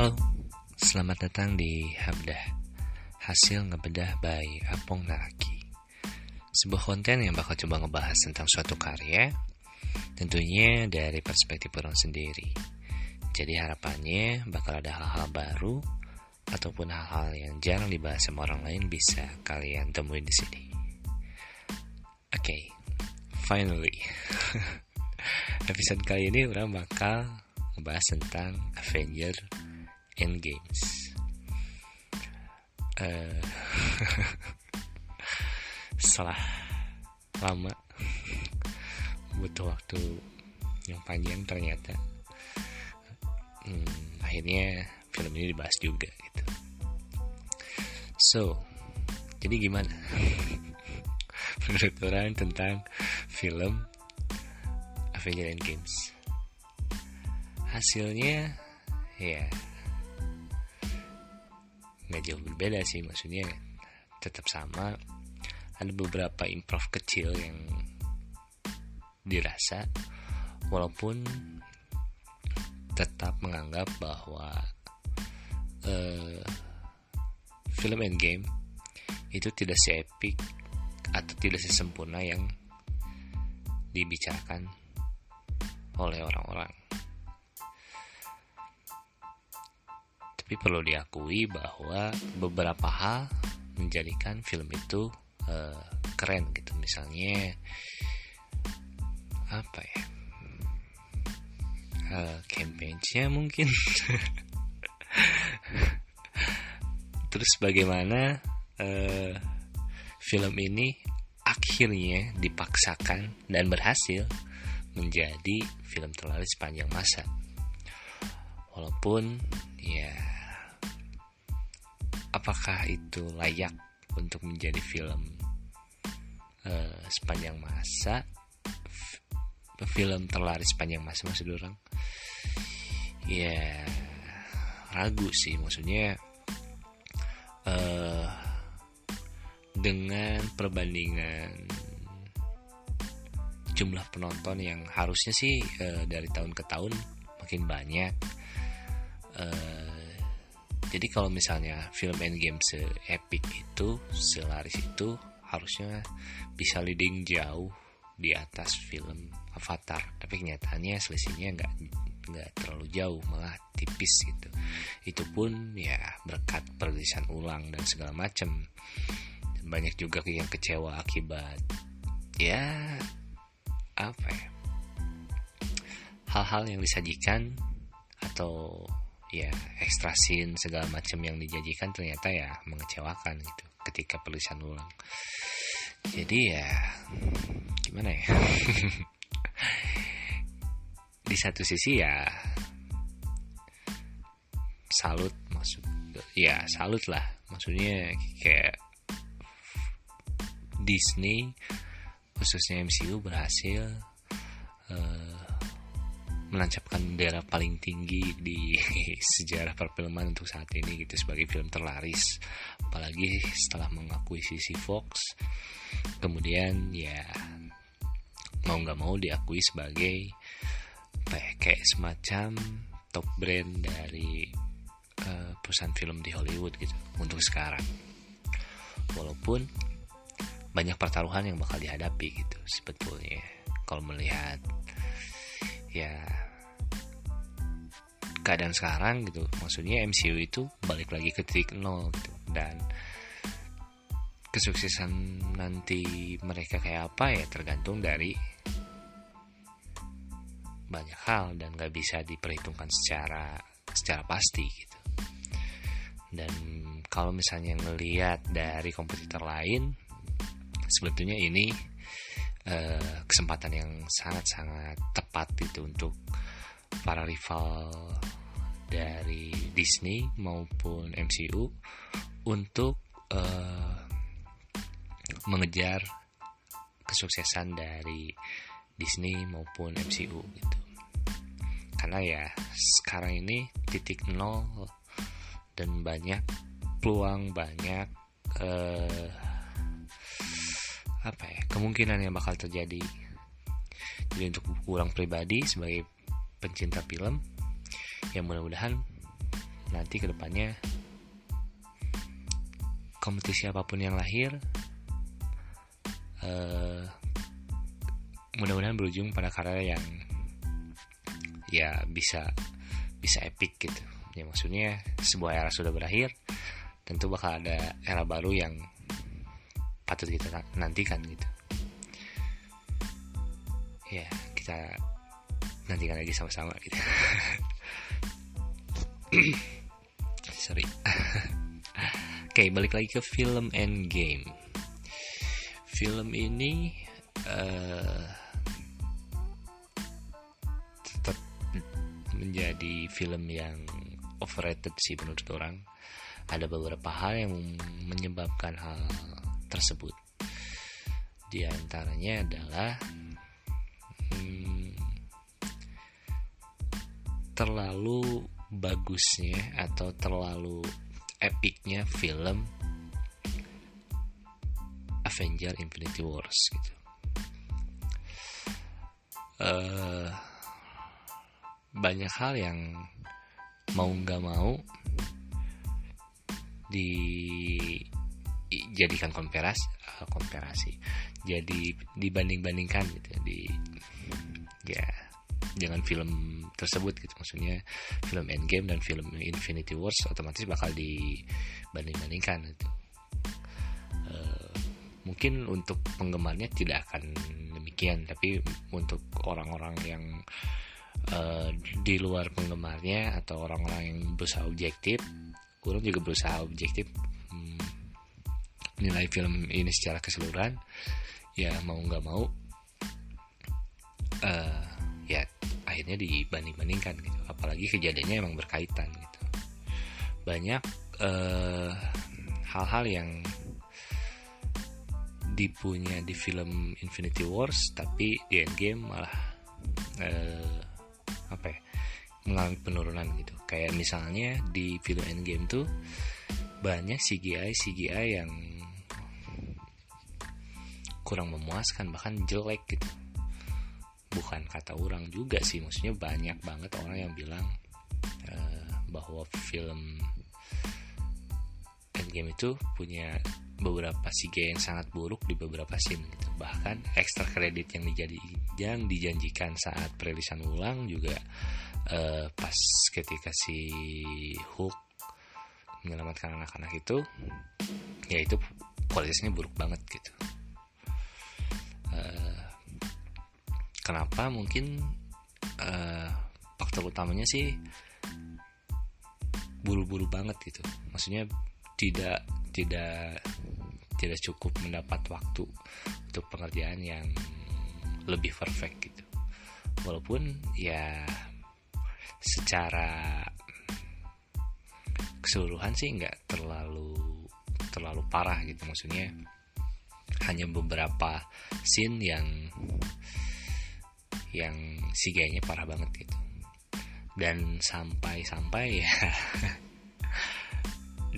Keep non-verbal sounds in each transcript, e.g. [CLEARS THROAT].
Halo, selamat datang di Habdah Hasil ngebedah by Apong Naraki. Sebuah konten yang bakal coba ngebahas tentang suatu karya Tentunya dari perspektif orang sendiri. Jadi harapannya bakal ada hal-hal baru Ataupun hal-hal yang jarang dibahas sama orang lain bisa kalian temuin di sini. Oke, okay, finally. [LAUGHS] Episode kali ini orang bakal ngebahas tentang Avenger Endgames. Uh, [LAUGHS] setelah lama butuh waktu yang panjang ternyata hmm, akhirnya film ini dibahas juga gitu. So, jadi gimana? [LAUGHS] Menurut orang tentang film Avenger Endgames hasilnya ya nggak jauh berbeda sih maksudnya tetap sama. Ada beberapa improv kecil yang dirasa walaupun tetap menganggap bahwa uh, film Endgame itu tidak seepik atau tidak sesempurna yang dibicarakan oleh orang-orang tapi perlu diakui bahwa beberapa hal menjadikan film itu uh, keren gitu. Misalnya apa ya? Uh, campaign-nya mungkin. [LAUGHS] Terus bagaimana uh, film ini akhirnya dipaksakan dan berhasil menjadi film terlaris sepanjang masa. Walaupun ya apakah itu layak untuk menjadi film uh, sepanjang masa? Film terlaris sepanjang masa maksud orang? Ya ragu sih maksudnya uh, dengan perbandingan jumlah penonton yang harusnya sih uh, dari tahun ke tahun makin banyak uh, jadi kalau misalnya film Endgame se-epic itu, selaris itu harusnya bisa leading jauh di atas film Avatar. Tapi kenyataannya selisihnya nggak nggak terlalu jauh, malah tipis gitu. Itu pun ya berkat perilisan ulang dan segala macam. Banyak juga yang kecewa akibat ya apa ya hal-hal yang disajikan atau ya ekstra scene segala macam yang dijanjikan ternyata ya mengecewakan gitu ketika penulisan ulang. Jadi ya gimana ya? [LAUGHS] Di satu sisi ya salut maksud ya salut lah. Maksudnya kayak Disney khususnya MCU berhasil uh, menancapkan bendera paling tinggi di [LAUGHS] sejarah perfilman untuk saat ini gitu sebagai film terlaris. Apalagi setelah mengakuisisi Fox kemudian ya mau nggak mau diakui sebagai ya, kayak semacam top brand dari uh, perusahaan film di Hollywood gitu untuk sekarang. Walaupun banyak pertaruhan yang bakal dihadapi gitu sebetulnya. Kalau melihat ya keadaan sekarang gitu. Maksudnya MCU itu balik lagi ke titik nol gitu. Dan kesuksesan nanti mereka kayak apa ya tergantung dari banyak hal dan gak bisa diperhitungkan secara secara pasti gitu. Dan kalau misalnya ngelihat dari kompetitor lain sebetulnya ini uh, kesempatan yang sangat-sangat tepat itu untuk para rival dari Disney maupun MCU untuk uh, mengejar kesuksesan dari Disney maupun MCU gitu. Karena ya sekarang ini titik nol dan banyak peluang banyak uh, apa ya kemungkinan yang bakal terjadi. Jadi untuk kurang pribadi sebagai pencinta film yang mudah-mudahan nanti ke depannya kompetisi apa pun yang lahir uh, mudah-mudahan berujung pada karya yang ya bisa bisa epic gitu. Ya maksudnya sebuah era sudah berakhir tentu bakal ada era baru yang patut kita nantikan gitu. Ya kita nantikan lagi sama-sama gitu. [COUGHS] Sorry. [COUGHS] Oke balik lagi ke film Endgame. Film ini uh, tetap menjadi film yang overrated sih menurut orang. Ada beberapa hal yang menyebabkan hal tersebut. Di antaranya adalah hmm, terlalu bagusnya atau terlalu epicnya film Avenger Infinity Wars gitu. Uh, banyak hal yang mau nggak mau dijadikan komparasi uh, komparasi jadi dibanding-bandingkan gitu di ya dengan film tersebut gitu. Maksudnya film Endgame dan film Infinity Wars otomatis bakal dibanding-bandingkan gitu. Uh, mungkin untuk penggemarnya tidak akan demikian tapi untuk orang-orang yang uh, di luar penggemarnya atau orang-orang yang berusaha objektif kurang juga berusaha objektif hmm, nilai film ini secara keseluruhan ya mau nggak mau uh, ya akhirnya dibanding-bandingkan gitu. Apalagi kejadiannya emang berkaitan gitu. Banyak eh, hal-hal yang dipunya di film Infinity Wars tapi di Endgame malah uh, apa ya mengalami penurunan gitu. Kayak misalnya di film Endgame tuh banyak CGI CGI yang kurang memuaskan bahkan jelek gitu. Bukan kata orang juga sih maksudnya banyak banget orang yang bilang uh, bahwa film Endgame itu punya beberapa CGI yang sangat buruk di beberapa scene gitu. Bahkan extra kredit yang dijadi yang dijanjikan saat perilisan ulang juga uh, pas ketika si Hulk menyelamatkan anak-anak itu ya itu kualitasnya buruk banget gitu uh, kenapa mungkin uh, faktor utamanya sih buru-buru banget gitu. Maksudnya tidak tidak tidak cukup mendapat waktu untuk pengerjaan yang lebih perfect gitu. Walaupun ya secara keseluruhan sih nggak terlalu terlalu parah gitu maksudnya hanya beberapa scene yang yang CGI-nya parah banget gitu. Dan sampai-sampai ya [LAUGHS]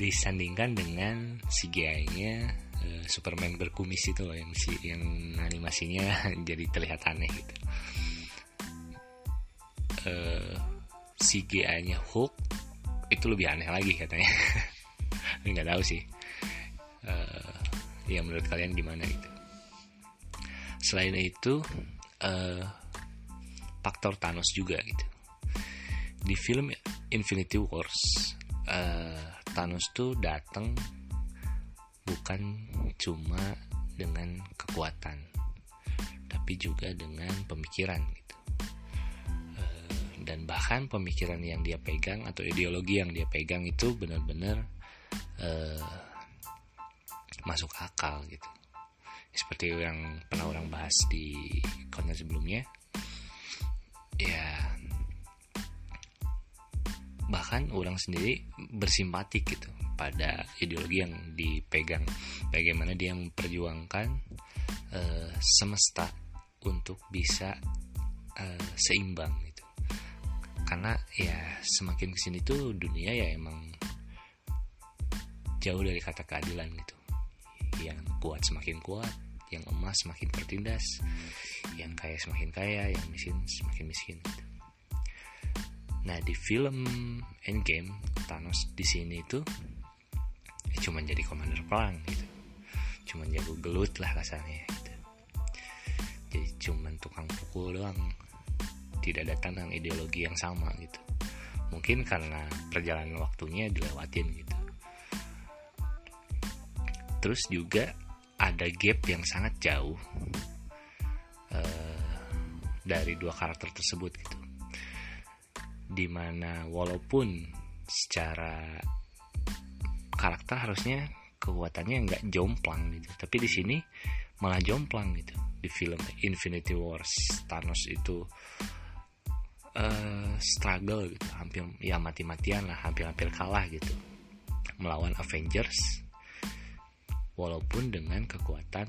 disandingkan dengan CGI-nya uh, eh, Superman berkumis itu loh yang si yang animasinya [LAUGHS] jadi terlihat aneh gitu. Uh, CGI-nya Hulk itu lebih aneh lagi katanya. [LAUGHS] Nggak tahu sih. Uh, ya menurut kalian gimana gitu selain itu uh, faktor Thanos juga gitu. Di film Infinity Wars uh, Thanos tuh datang bukan cuma dengan kekuatan tapi juga dengan pemikiran gitu. Dan bahkan pemikiran yang dia pegang atau ideologi yang dia pegang itu benar-benar uh, masuk akal gitu. Seperti yang pernah orang bahas di konten sebelumnya ya bahkan orang sendiri bersimpatik gitu pada ideologi yang dipegang. Bagaimana dia memperjuangkan uh, semesta untuk bisa uh, seimbang karena ya semakin ke sini tuh dunia ya emang jauh dari kata keadilan gitu yang kuat semakin kuat yang emas semakin tertindas yang kaya semakin kaya yang miskin semakin miskin. Nah di film Endgame Thanos di sini itu ya cuma jadi komander perang gitu, cuma jago gelut lah kasarnya gitu. Jadi cuma tukang pukul doang, tidak ada tentang ideologi yang sama gitu. Mungkin karena perjalanan waktunya dilewatin gitu. Terus juga ada gap yang sangat jauh uh, dari dua karakter tersebut gitu. Di mana walaupun secara karakter harusnya kekuatannya nggak jomplang gitu tapi di sini malah jomplang gitu. Di film Infinity Wars Thanos itu uh, struggle gitu hampir ya mati-matian lah hampir-hampir kalah gitu. Melawan Avengers walaupun dengan kekuatan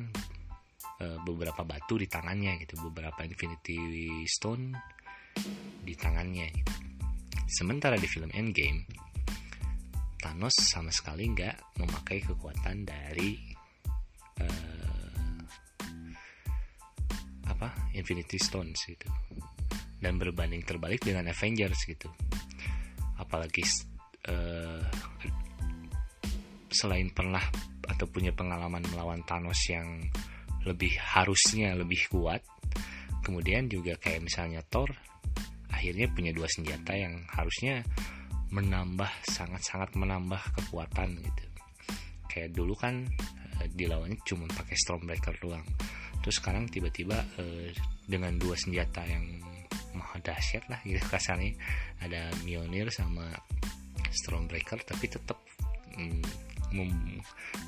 uh, beberapa batu di tangannya gitu beberapa Infinity Stone di tangannya gitu. Sementara di film Endgame, Thanos sama sekali nggak memakai kekuatan dari uh, apa Infinity Stones gitu, dan berbanding terbalik dengan Avengers gitu. Apalagi uh, selain pernah atau punya pengalaman melawan Thanos yang lebih harusnya lebih kuat, kemudian juga kayak misalnya Thor akhirnya punya dua senjata yang harusnya menambah sangat-sangat menambah kekuatan gitu. Kayak dulu kan uh, dilawannya cuma pakai Stormbreaker doang. Terus sekarang tiba-tiba uh, dengan dua senjata yang maha dahsyat lah gitu [LAUGHS] kasarnya ada Mjolnir sama Stormbreaker tapi tetap mm,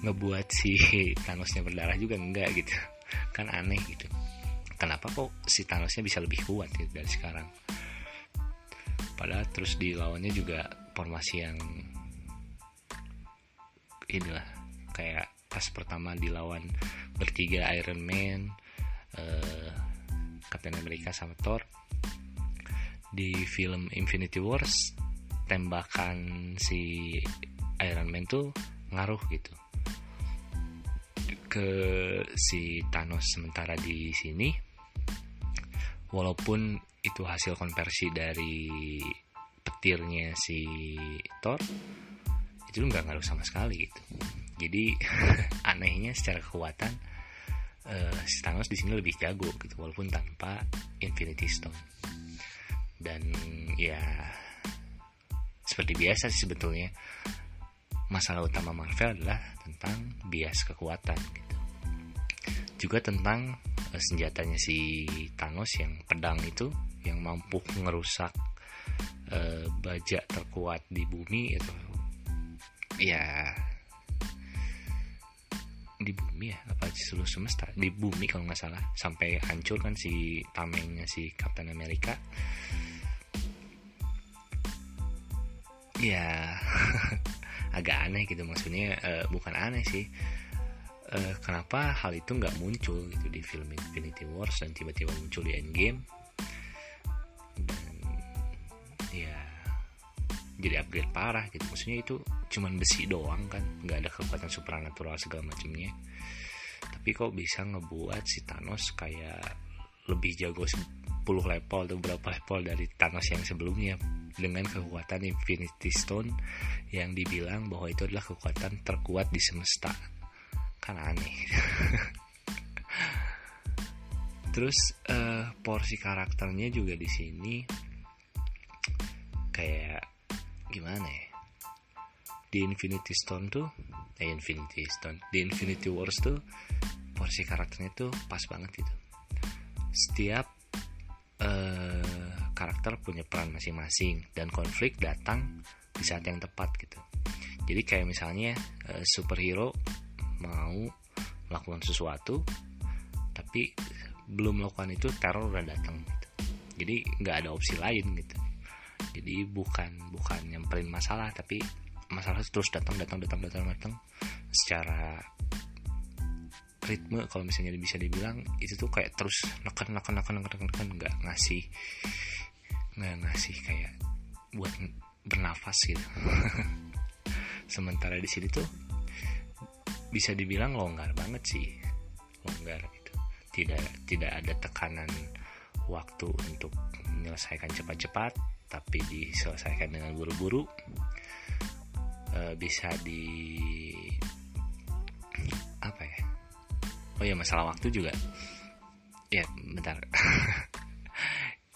ngebuat si Thanosnya berdarah juga enggak gitu. Kan aneh gitu. Kenapa kok si Thanosnya bisa lebih kuat gitu dari sekarang? Padahal terus dilawannya juga formasi yang inilah kayak pas pertama dilawan bertiga Iron Man uh, Captain America sama Thor. Di film Infinity Wars tembakan si Iron Man tuh ngaruh gitu. Ke si Thanos sementara di sini walaupun itu hasil konversi dari petirnya si Thor itu nggak ngaruh sama sekali gitu. Jadi [LAUGHS] anehnya secara kekuatan uh, si Thanos di sini lebih jago gitu walaupun tanpa Infinity Stone. Dan ya seperti biasa sih sebetulnya masalah utama Marvel adalah tentang bias kekuatan gitu. Juga tentang uh, senjatanya si Thanos yang pedang itu yang mampu merusak uh, bajak terkuat di bumi itu. Ya di bumi ya apa seluruh semesta? Di bumi kalau nggak salah. Sampai hancur kan si tamengnya si Captain America. Ya [LAUGHS] agak aneh gitu. Maksudnya uh, bukan aneh sih. Uh, kenapa hal itu nggak muncul gitu di film Infinity Wars dan tiba-tiba muncul di Endgame? Jadi upgrade parah gitu. Maksudnya itu cuman besi doang kan. Nggak ada kekuatan supernatural segala macamnya. Tapi kok bisa ngebuat si Thanos kayak lebih jago 10 level atau berapa level dari Thanos yang sebelumnya dengan kekuatan Infinity Stone yang dibilang bahwa itu adalah kekuatan terkuat di semesta. Kan aneh. [LAUGHS] Terus uh, porsi karakternya juga di sini kayak gimana ya? Di Infinity Stone tuh eh Infinity Stone di Infinity Wars tuh porsi karakternya tuh pas banget gitu. Setiap uh, karakter punya peran masing-masing dan konflik datang di saat yang tepat gitu. Jadi kayak misalnya uh, superhero mau melakukan sesuatu tapi belum melakukan itu teror udah datang gitu. Jadi nggak ada opsi lain gitu. Jadi bukan bukan nyamperin masalah tapi masalah terus datang datang datang datang datang secara ritme kalau misalnya bisa dibilang itu tuh kayak terus neken neken neken neken neken nggak ngasih nggak ngasih kayak buat bernafas gitu. [LAUGHS] Sementara di sini tuh bisa dibilang longgar banget sih longgar gitu. Tidak tidak ada tekanan waktu untuk menyelesaikan cepat-cepat tapi diselesaikan dengan buru-buru. Uh, bisa di apa ya oh ya masalah waktu juga. Ya bentar. [LAUGHS]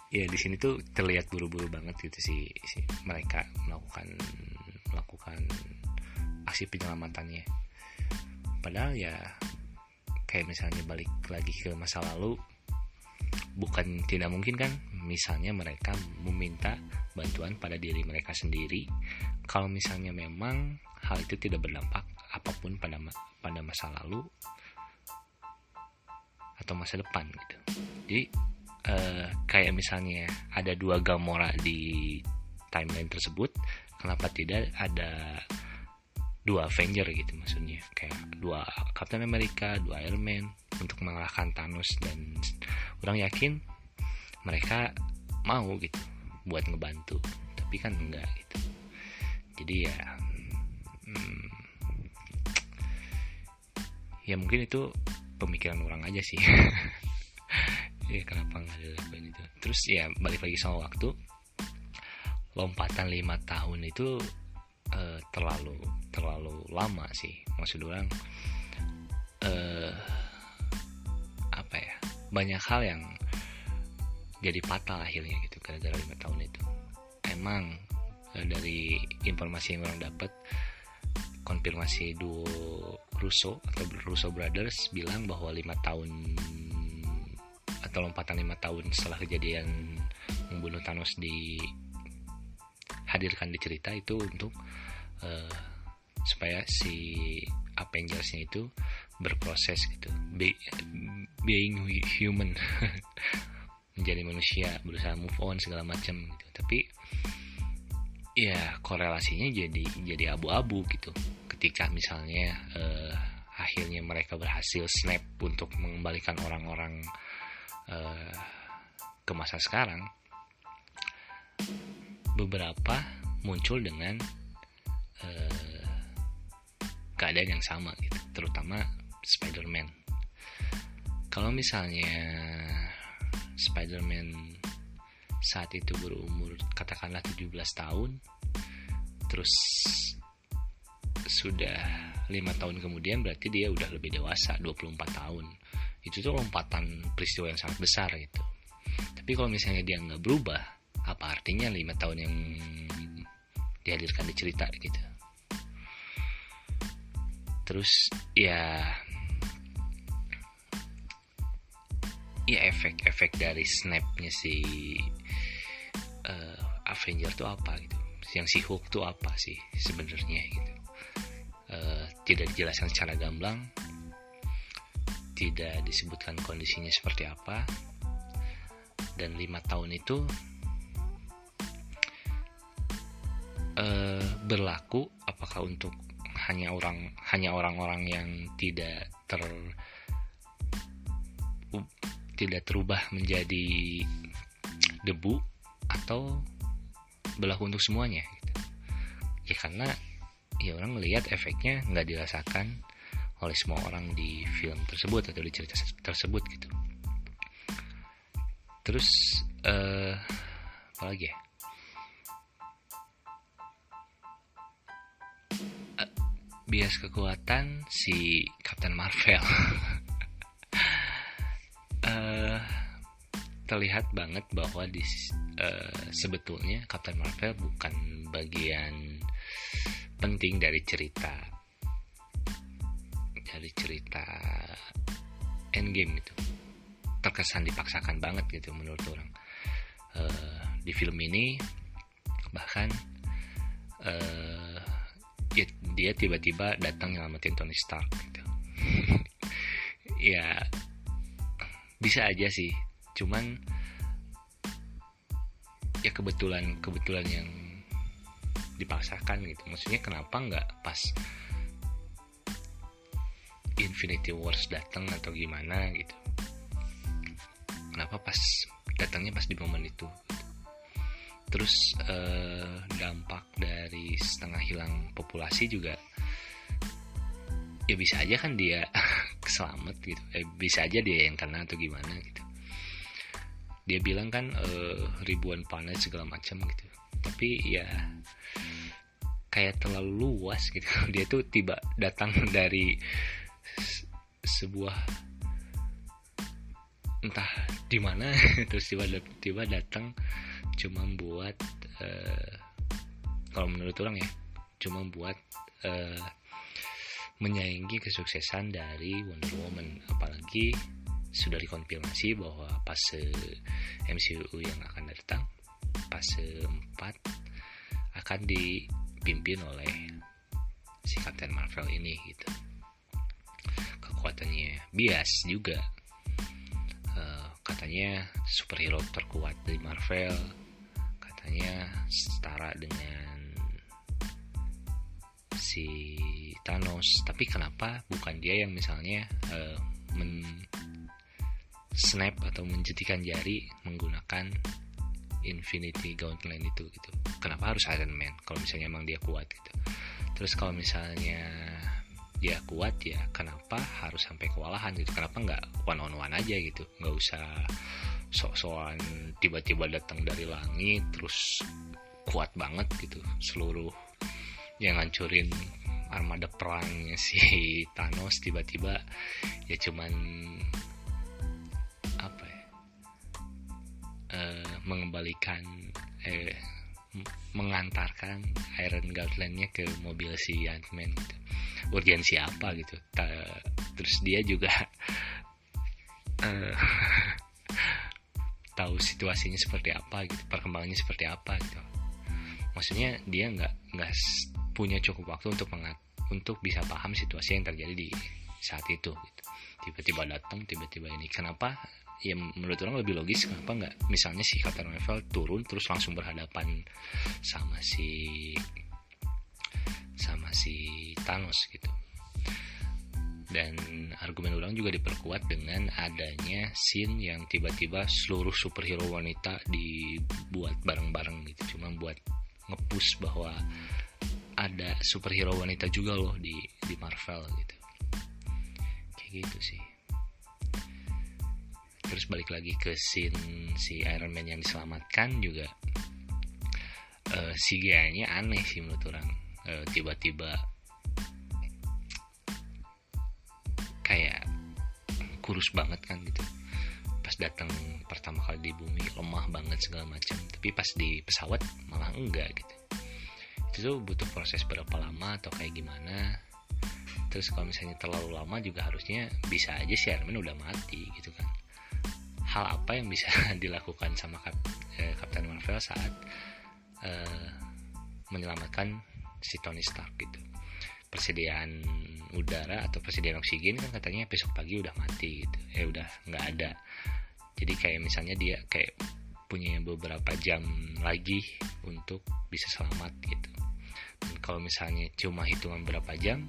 Ya di sini tuh terlihat buru-buru banget gitu sih si mereka melakukan melakukan aksi penyelamatannya. Padahal ya kayak misalnya balik lagi ke masa lalu bukan tidak mungkin kan misalnya mereka meminta bantuan pada diri mereka sendiri kalau misalnya memang hal itu tidak berdampak apa pun pada pada masa lalu atau masa depan gitu. Jadi uh, kayak misalnya ada dua Gamora di timeline tersebut kenapa tidak ada dua Avenger gitu maksudnya. Kayak dua Captain America dua Iron Man untuk mengalahkan Thanos dan orang yakin mereka mau gitu buat ngebantu. Tapi kan enggak gitu. Jadi ya hmm, ya mungkin itu pemikiran orang aja sih. [LAUGHS] Ya kenapa nggak itu? Terus ya balik lagi sama waktu. Lompatan lima tahun itu uh, terlalu terlalu lama sih. Maksud orang uh, apa ya? Banyak hal yang jadi fatal akhirnya gitu gara-gara lima tahun itu. Emang uh, dari informasi yang orang dapat konfirmasi duo Russo atau Russo Brothers bilang bahwa lima tahun atau lompatan lima tahun setelah kejadian membunuh Thanos dihadirkan di cerita itu untuk uh, supaya si Avengers-nya itu berproses gitu. Be, being human. [LAUGHS] Menjadi manusia berusaha move on segala macam gitu. Tapi ya korelasinya jadi jadi abu-abu gitu ketika misalnya uh, akhirnya mereka berhasil snap untuk mengembalikan orang-orang uh, ke masa sekarang beberapa muncul dengan uh, keadaan yang sama gitu terutama Spider-Man. Kalau misalnya Spider-Man saat itu berumur katakanlah 17 tahun terus sudah lima tahun kemudian berarti dia udah lebih dewasa 24 tahun. Itu tuh lompatan peristiwa yang sangat besar gitu. Tapi kalau misalnya dia nggak berubah apa artinya lima tahun yang dihadirkan di cerita gitu? Terus ya ya efek-efek dari snapnya si uh, Avenger tuh apa gitu? Yang si Hulk tuh apa sih sebenarnya gitu uh, tidak dijelaskan secara gamblang tidak disebutkan kondisinya seperti apa dan lima tahun itu uh, berlaku apakah untuk hanya orang hanya orang-orang yang tidak ter tidak terubah menjadi debu atau berlaku untuk semuanya gitu. ya karena ya orang melihat efeknya nggak dirasakan oleh semua orang di film tersebut atau di cerita tersebut gitu. Terus uh, apa lagi ya? Uh, bias kekuatan si Captain Marvel. Uh, [LAUGHS] terlihat banget bahwa di uh, sebetulnya Captain Marvel bukan bagian penting dari cerita. Dari cerita Endgame itu. Terkesan dipaksakan banget gitu menurut orang. Uh, di film ini bahkan uh, dia tiba-tiba datang nyelamatin Tony Stark gitu. [LAUGHS] Ya bisa aja sih. Cuman ya kebetulan kebetulan yang dipaksakan gitu. Maksudnya kenapa nggak pas Infinity Wars datang atau gimana gitu? Kenapa pas datangnya pas di momen itu? Terus eh, dampak dari setengah hilang populasi juga ya bisa aja kan dia [LAUGHS] selamat gitu. Eh, bisa aja dia yang kena atau gimana gitu. Dia bilang kan uh, ribuan planet segala macam gitu tapi ya kayak terlalu luas gitu. [LAUGHS] Dia tuh tiba datang dari sebuah entah di mana. [LAUGHS] Terus tiba-tiba datang cuma buat uh, kalau menurut orang ya cuma buat uh, menyaingi kesuksesan dari Wonder Woman. Apalagi sudah dikonfirmasi bahwa fase MCU yang akan datang fase 4 akan dipimpin oleh si Captain Marvel ini gitu. Kekuatannya bias juga. Uh, katanya superhero terkuat dari Marvel. Katanya setara dengan si Thanos. Tapi kenapa bukan dia yang misalnya uh, men snap atau menjetikan jari menggunakan Infinity Gauntlet itu gitu. Kenapa harus Iron Man kalau misalnya emang dia kuat gitu? Terus kalau misalnya dia kuat ya kenapa harus sampai kewalahan gitu? Kenapa nggak one on one aja gitu? Nggak usah sok-sokan tiba-tiba datang dari langit terus kuat banget gitu. Seluruh yang ngancurin armada perangnya si [LAUGHS] Thanos tiba-tiba ya cuman mengembalikan eh mengantarkan Iron Gauntletnya ke mobil si Ant-Man gitu. Urgensi apa gitu. Terus dia juga uh, [LAUGHS] tahu situasinya seperti apa gitu perkembangannya seperti apa gitu. Maksudnya dia nggak nggak punya cukup waktu untuk mengat untuk bisa paham situasi yang terjadi di saat itu gitu. tiba-tiba datang tiba-tiba ini. Kenapa ya menurut orang lebih logis kenapa nggak? Misalnya si Captain Marvel turun terus langsung berhadapan sama si sama si Thanos gitu. Dan argumen ulang juga diperkuat dengan adanya scene yang tiba-tiba seluruh superhero wanita dibuat bareng-bareng gitu. Cuma buat ngepush bahwa ada superhero wanita juga loh di di Marvel gitu. Kayak gitu sih terus balik lagi ke scene si Iron Man yang diselamatkan juga uh, si nya aneh sih menurut orang. Uh, tiba-tiba kayak kurus banget kan gitu. Pas datang pertama kali di bumi lemah banget segala macam. Tapi pas di pesawat malah enggak gitu. Itu tuh butuh proses berapa lama atau kayak gimana. Terus kalau misalnya terlalu lama juga harusnya bisa aja si Iron Man udah mati gitu kan hal apa yang bisa [LAUGHS] dilakukan sama Kap, eh, Captain Marvel saat eh, menyelamatkan si Tony Stark gitu? Persediaan udara atau persediaan oksigen kan katanya besok pagi udah mati gitu. Ya udah nggak ada. Jadi kayak misalnya dia kayak punya beberapa jam lagi untuk bisa selamat gitu. Dan kalau misalnya cuma hitungan berapa jam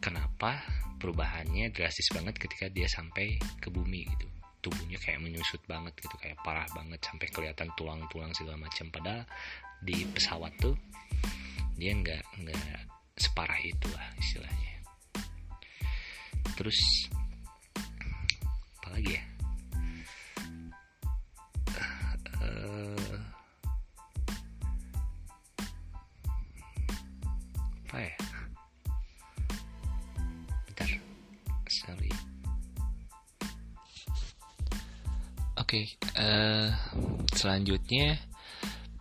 kenapa perubahannya drastis banget ketika dia sampai ke bumi gitu tubuhnya kayak menyusut banget gitu kayak parah banget sampai kelihatan tulang-tulang segala macam. Padahal di pesawat tuh dia nggak nggak separah itu lah istilahnya. Terus apa lagi ya? Uh, apa ya Oke, okay, uh, eh, selanjutnya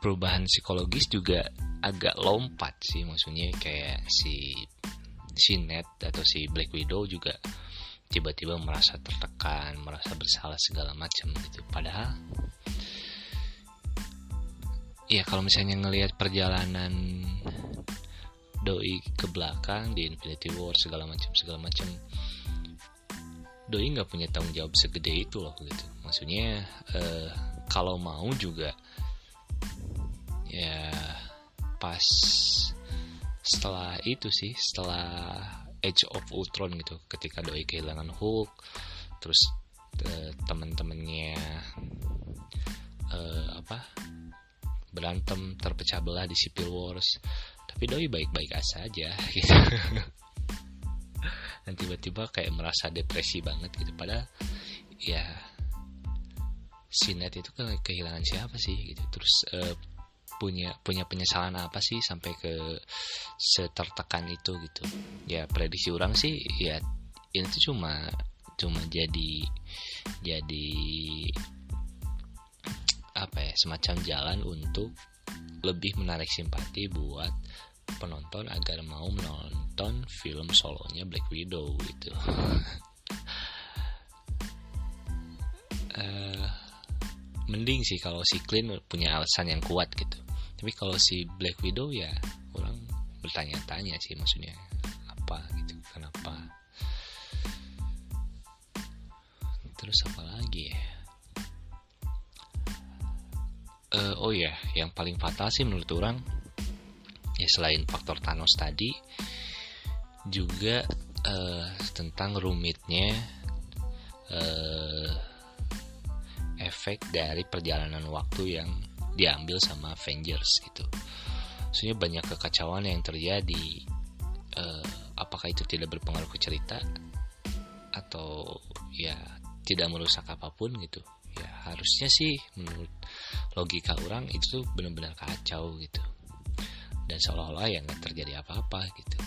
perubahan psikologis juga agak lompat sih, maksudnya kayak si si Ned atau si Black Widow juga tiba-tiba merasa tertekan, merasa bersalah segala macam gitu. Padahal ya kalau misalnya ngelihat perjalanan doi ke belakang di Infinity War segala macam segala macam doi nggak punya tanggung jawab segede itu loh gitu. Maksudnya uh, kalau mau juga ya pas setelah itu sih setelah Age of Ultron gitu ketika doi kehilangan Hulk terus uh, teman-temannya uh, apa berantem terpecah belah di Civil Wars tapi doi baik-baik aja gitu [LAUGHS] dan tiba-tiba kayak merasa depresi banget gitu. Padahal ya si Ned itu ke kehilangan siapa sih gitu. Terus uh, punya punya penyesalan apa sih sampai ke setertekan itu gitu. Ya prediksi orang sih ya ini tuh cuma cuma jadi jadi apa ya semacam jalan untuk lebih menarik simpati buat penonton agar mau menonton film solonya Black Widow gitu. Uh, [LAUGHS] mending sih kalau si Clint punya alasan yang kuat gitu. Tapi kalau si Black Widow ya orang bertanya-tanya sih maksudnya apa gitu kenapa? Terus apa lagi ya? Uh, oh ya yang paling fatal sih menurut orang ya selain faktor Thanos tadi juga uh, tentang rumitnya uh, efek dari perjalanan waktu yang diambil sama Avengers gitu. Maksudnya banyak kekacauan yang terjadi. Uh, apakah itu tidak berpengaruh ke cerita atau ya tidak merusak apa pun gitu? Ya harusnya sih menurut logika orang itu benar-benar kacau gitu. Dan seolah-olah yang terjadi apa-apa gitu.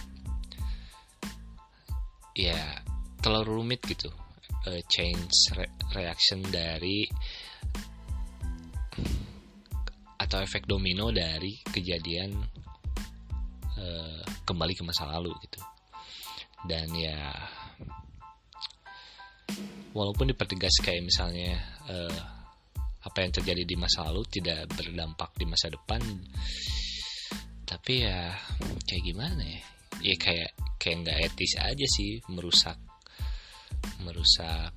Ya terlalu rumit gitu uh, change re reaction dari atau efek domino dari kejadian uh, kembali ke masa lalu gitu dan ya walaupun dipertegas kayak misalnya uh, apa yang terjadi di masa lalu tidak berdampak di masa depan tapi ya kayak gimana ya? Ya kayak kayak nggak etis aja sih merusak merusak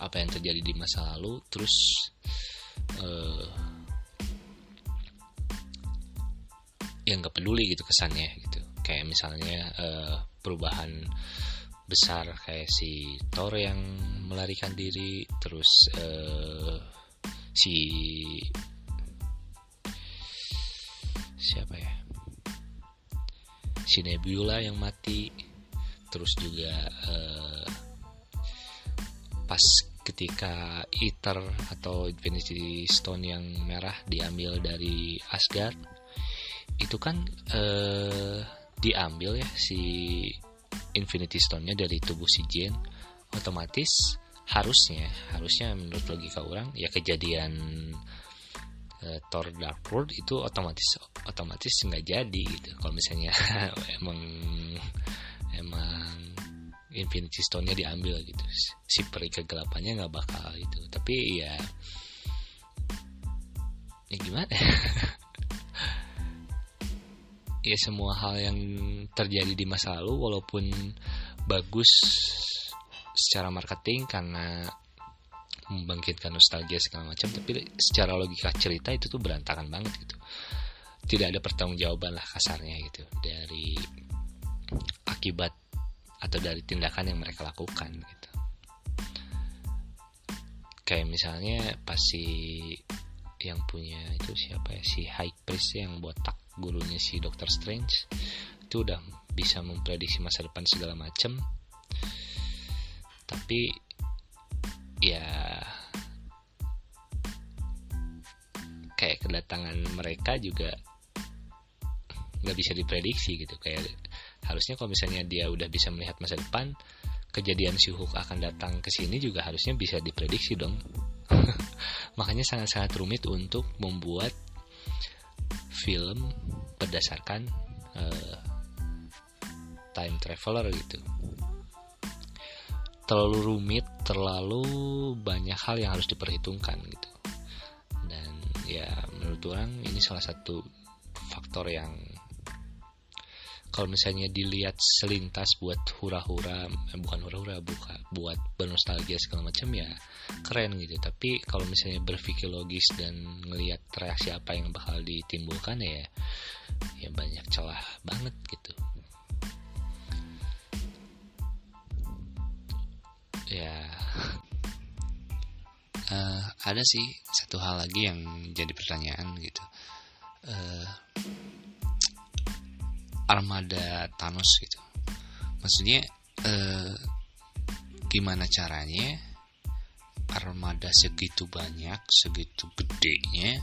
apa yang terjadi di masa lalu. Terus uh, yang nggak peduli gitu kesannya gitu. Kayak misalnya uh, perubahan besar kayak si Thor yang melarikan diri terus uh, si siapa ya? Si Nebula yang mati. Terus juga uh, pas ketika Ether atau Infinity Stone yang merah diambil dari Asgard itu kan uh, diambil ya si Infinity Stone-nya dari tubuh si Jane otomatis harusnya harusnya menurut logika orang ya kejadian Thor Dark World itu otomatis otomatis nggak jadi gitu. Kalau misalnya [LAUGHS] emang emang Infinity Stone-nya diambil gitu si peri kegelapannya nggak bakal itu. Tapi ya ya gimana? [LAUGHS] Ya semua hal yang terjadi di masa lalu walaupun bagus secara marketing karena membangkitkan nostalgia segala macam tapi secara logika cerita itu tuh berantakan banget gitu. Tidak ada pertanggungjawaban lah kasarnya gitu dari akibat atau dari tindakan yang mereka lakukan gitu. Kayak misalnya pas si yang punya itu siapa ya si High Priest yang botak gurunya si Doctor Strange itu udah bisa memprediksi masa depan segala macam. Tapi ya kayak kedatangan mereka juga nggak bisa diprediksi gitu. Kayak harusnya kalau misalnya dia udah bisa melihat masa depan kejadian si Hulk akan datang ke sini juga harusnya bisa diprediksi dong. [LAUGHS] Makanya sangat-sangat rumit untuk membuat film berdasarkan uh, time traveler gitu terlalu rumit terlalu banyak hal yang harus diperhitungkan gitu. Dan ya menurut orang ini salah satu faktor yang kalau misalnya dilihat selintas buat hura-hura eh, bukan hura-hura buka buat bernostalgia segala macam ya keren gitu. Tapi kalau misalnya berpikir logis dan ngelihat reaksi apa yang bakal ditimbulkan ya ya banyak celah banget gitu ya. Uh, ada sih satu hal lagi yang jadi pertanyaan gitu. Uh, armada Thanos gitu. Maksudnya eh, gimana caranya armada segitu banyak segitu gedenya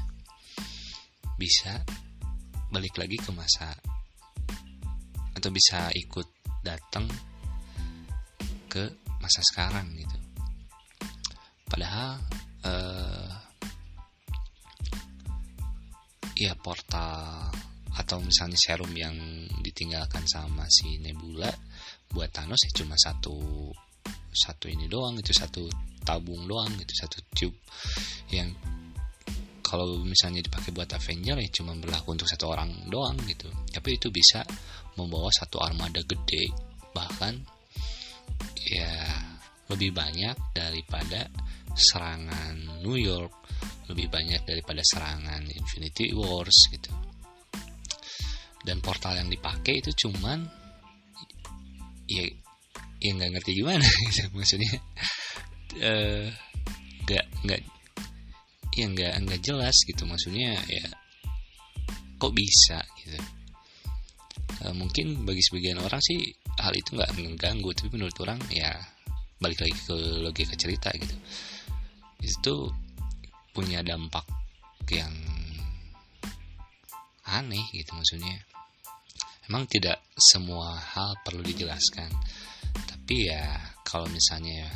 bisa balik lagi ke masa atau bisa ikut datang ke masa sekarang gitu. Padahal uh, ya portal atau misalnya serum yang ditinggalkan sama si Nebula buat Thanos ya cuma satu satu ini doang itu satu tabung doang itu satu tube yang kalau misalnya dipakai buat Avenger ya cuma berlaku untuk satu orang doang gitu. Tapi itu bisa membawa satu armada gede bahkan ya lebih banyak daripada serangan New York lebih banyak daripada serangan Infinity Wars gitu. Dan portal yang dipakai itu cuman ya ya nggak ngerti gimana [LAUGHS] gitu maksudnya uh, nggak nggak ya nggak nggak jelas gitu maksudnya ya kok bisa gitu uh, mungkin bagi sebagian orang sih hal itu nggak mengganggu tapi menurut orang ya balik lagi ke logika cerita gitu. Itu punya dampak yang aneh gitu maksudnya. Emang tidak semua hal perlu dijelaskan. Tapi ya kalau misalnya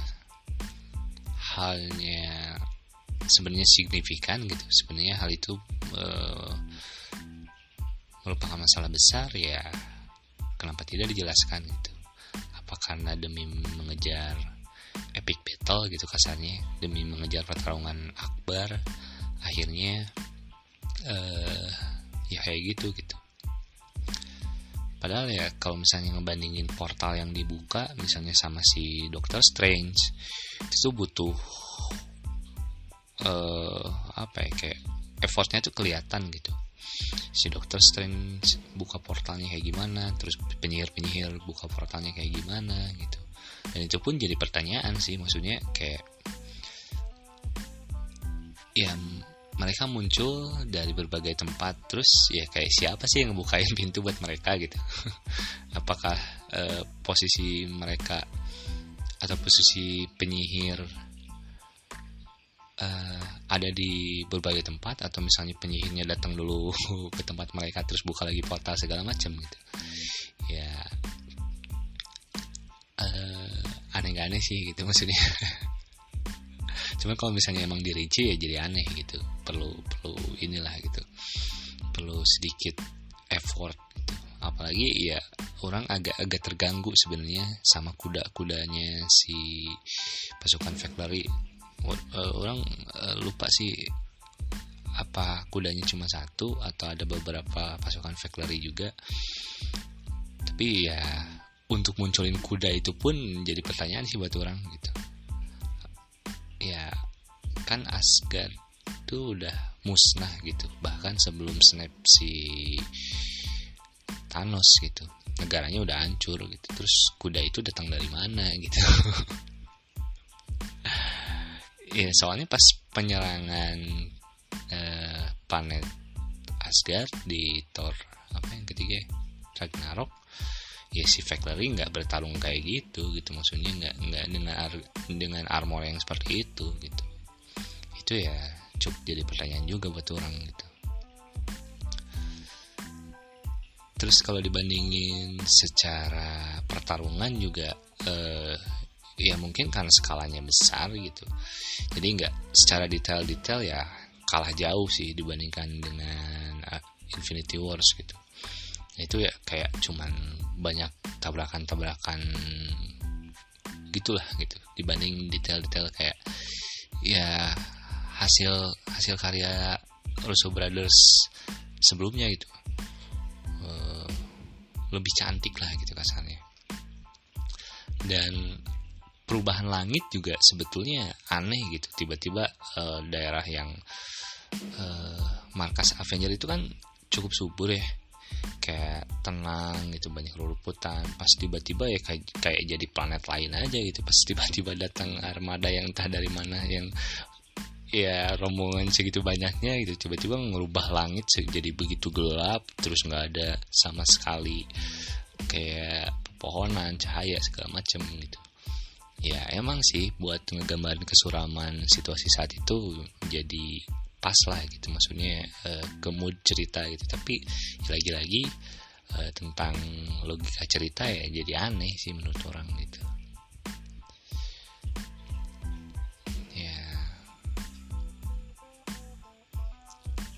halnya sebenarnya signifikan gitu sebenarnya hal itu uh, merupakan masalah besar ya kenapa tidak dijelaskan gitu? Apa karena demi mengejar epic battle gitu kasarnya demi mengejar pertarungan akbar akhirnya uh, ya kayak gitu gitu. Padahal ya kalau misalnya ngebandingin portal yang dibuka misalnya sama si Doctor Strange itu butuh uh, apa ya kayak effortnya tuh kelihatan gitu si Doctor Strange buka portalnya kayak gimana terus penyihir-penyihir buka portalnya kayak gimana gitu. Dan itu pun jadi pertanyaan sih maksudnya kayak ya mereka muncul dari berbagai tempat terus ya kayak siapa sih yang ngebukain [LAUGHS] pintu buat mereka gitu. [LAUGHS] Apakah uh, posisi mereka atau posisi penyihir uh, ada di berbagai tempat atau misalnya penyihirnya datang dulu [LAUGHS] ke tempat mereka terus buka lagi portal segala macam gitu. Ya uh, aneh gak aneh sih gitu [LAUGHS] maksudnya. Cuman kalau misalnya emang dirinci ya jadi aneh gitu. Perlu perlu inilah gitu. Perlu sedikit effort gitu. Apalagi ya orang agak-agak terganggu sebenarnya sama kuda-kudanya si pasukan Factory uh, orang uh, lupa sih apa kudanya cuma satu atau ada beberapa pasukan Factory juga. Tapi ya untuk munculin kuda itu pun jadi pertanyaan sih buat orang gitu. Ya kan Asgard itu udah musnah gitu. Bahkan sebelum snap si Thanos gitu negaranya udah hancur gitu. Terus kuda itu datang dari mana gitu [LAUGHS] ya soalnya pas penyerangan eh, planet Asgard di Thor apa yang ketiga Ragnarok. Ya si Factory nggak bertarung kayak gitu gitu. Maksudnya nggak nggak dengan ar dengan armor yang seperti itu gitu. Itu ya cukup jadi pertanyaan juga buat orang gitu. Terus kalau dibandingin secara pertarungan juga eh, ya mungkin karena skalanya besar gitu. Jadi nggak secara detail-detail ya kalah jauh sih dibandingkan dengan uh, Infinity Wars gitu. Itu ya kayak cuman banyak tabrakan-tabrakan gitulah gitu dibanding detail-detail kayak ya hasil hasil karya Russo Brothers sebelumnya gitu. Uh, lebih cantik lah gitu kasarnya. Dan perubahan langit juga sebetulnya aneh gitu. Tiba-tiba uh, daerah yang uh, markas Avenger itu kan cukup subur ya. Kayak tenang gitu banyak rerumputan. Pas tiba-tiba ya kayak kayak jadi planet lain aja gitu. Pas tiba-tiba datang armada yang entah dari mana yang ya rombongan segitu banyaknya gitu. Tiba-tiba ngerubah langit jadi begitu gelap terus nggak ada sama sekali kayak pepohonan cahaya segala macam gitu ya emang sih buat ngegambarin kesuraman situasi saat itu jadi pas lah gitu. Maksudnya uh, ke mood cerita gitu. Tapi lagi-lagi uh, tentang logika cerita ya jadi aneh sih menurut orang gitu. Ya.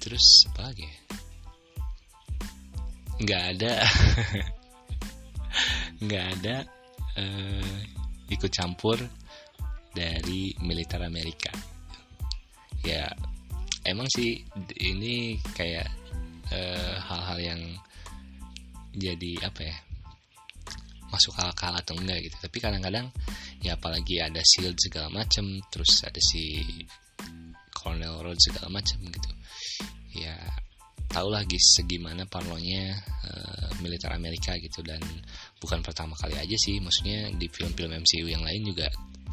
Terus apa lagi ya? nggak ada. [LAUGHS] Nggak ada uh, ikut campur dari militer Amerika. Ya emang sih ini kayak eh, hal-hal uh, yang jadi apa ya masuk akal atau enggak gitu. Tapi kadang-kadang ya apalagi ada shield segala macem terus ada si Colonel Rhodes segala macem gitu. Ya tau lagi segimana parlonya uh, militer Amerika gitu. Dan bukan pertama kali aja sih. Maksudnya di film-film MCU yang lain juga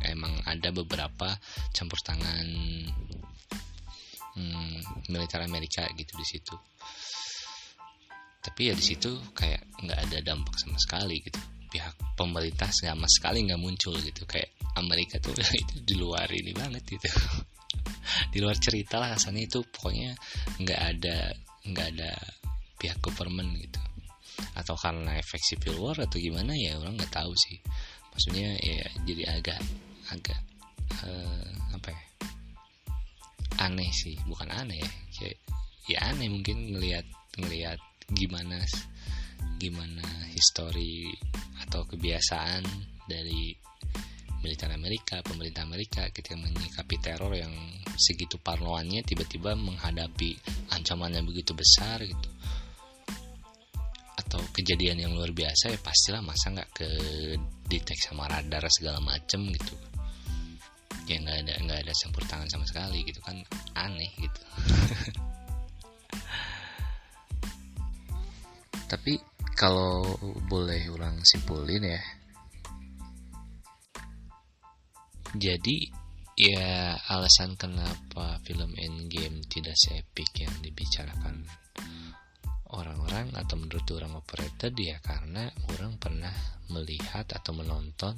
emang ada beberapa campur tangan hmm, militer Amerika gitu di situ. Tapi ya di situ kayak nggak ada dampak sama sekali gitu. Pihak pemerintah sama sekali nggak muncul gitu. Kayak Amerika tuh [LAUGHS] itu di luar ini banget gitu. [LAUGHS] Di luar cerita lah rasanya itu pokoknya nggak ada nggak ada pihak government gitu. Atau karena efek civil war atau gimana ya orang nggak tahu sih. Maksudnya ya jadi agak agak uh, apa ya? Aneh sih bukan aneh ya kayak ya aneh mungkin ngelihat ngelihat gimana gimana histori atau kebiasaan dari militer Amerika, pemerintah Amerika ketika menyikapi teror yang segitu parnoannya tiba-tiba menghadapi ancaman yang begitu besar gitu. Atau kejadian yang luar biasa ya pastilah masa nggak ke detek sama radar segala macem gitu. Ya nggak ada nggak ada campur tangan sama sekali gitu kan. Aneh gitu. [LAUGHS] Tapi kalau boleh ulang simpulin ya jadi ya alasan kenapa film Endgame tidak seepik yang dibicarakan orang-orang atau menurut orang operator dia karena orang pernah melihat atau menonton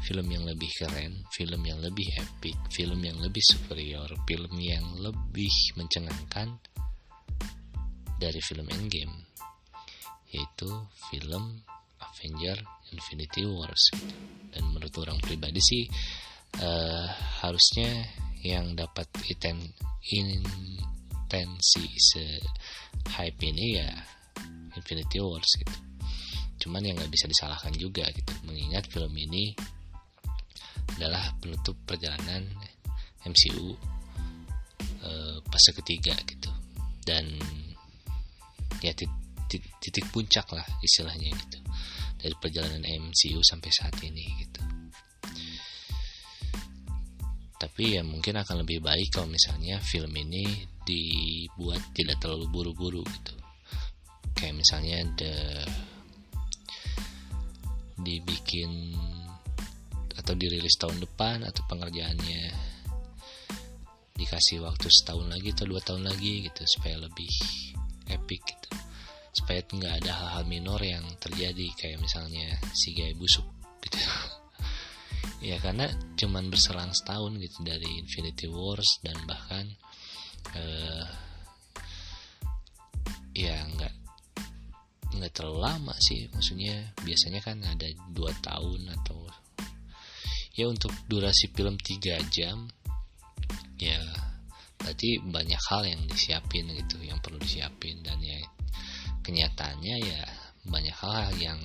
film yang lebih keren, film yang lebih epic, film yang lebih superior, film yang lebih mencengangkan dari film Endgame yaitu film Avenger Infinity Wars. Dan menurut orang pribadi sih uh, harusnya yang dapat iten, intensi se hype ini ya Infinity Wars gitu. Cuman yang nggak bisa disalahkan juga gitu. Mengingat film ini adalah penutup perjalanan MCU uh, fase ketiga gitu. Dan ya titik, titik puncak lah istilahnya gitu. Dari perjalanan MCU sampai saat ini gitu tapi ya mungkin akan lebih baik kalau misalnya film ini dibuat tidak terlalu buru-buru gitu. Kayak misalnya the dibikin atau dirilis tahun depan atau pengerjaannya dikasih waktu setahun lagi atau dua tahun lagi gitu supaya lebih epic gitu. Supaya nggak ada hal-hal minor yang terjadi kayak misalnya si gay busuk ya karena cuman berselang setahun gitu dari Infinity Wars dan bahkan uh, ya nggak nggak terlalu lama sih. Maksudnya biasanya kan ada dua tahun atau ya untuk durasi film tiga jam ya berarti banyak hal yang disiapin gitu yang perlu disiapin. Dan ya kenyataannya ya banyak hal yang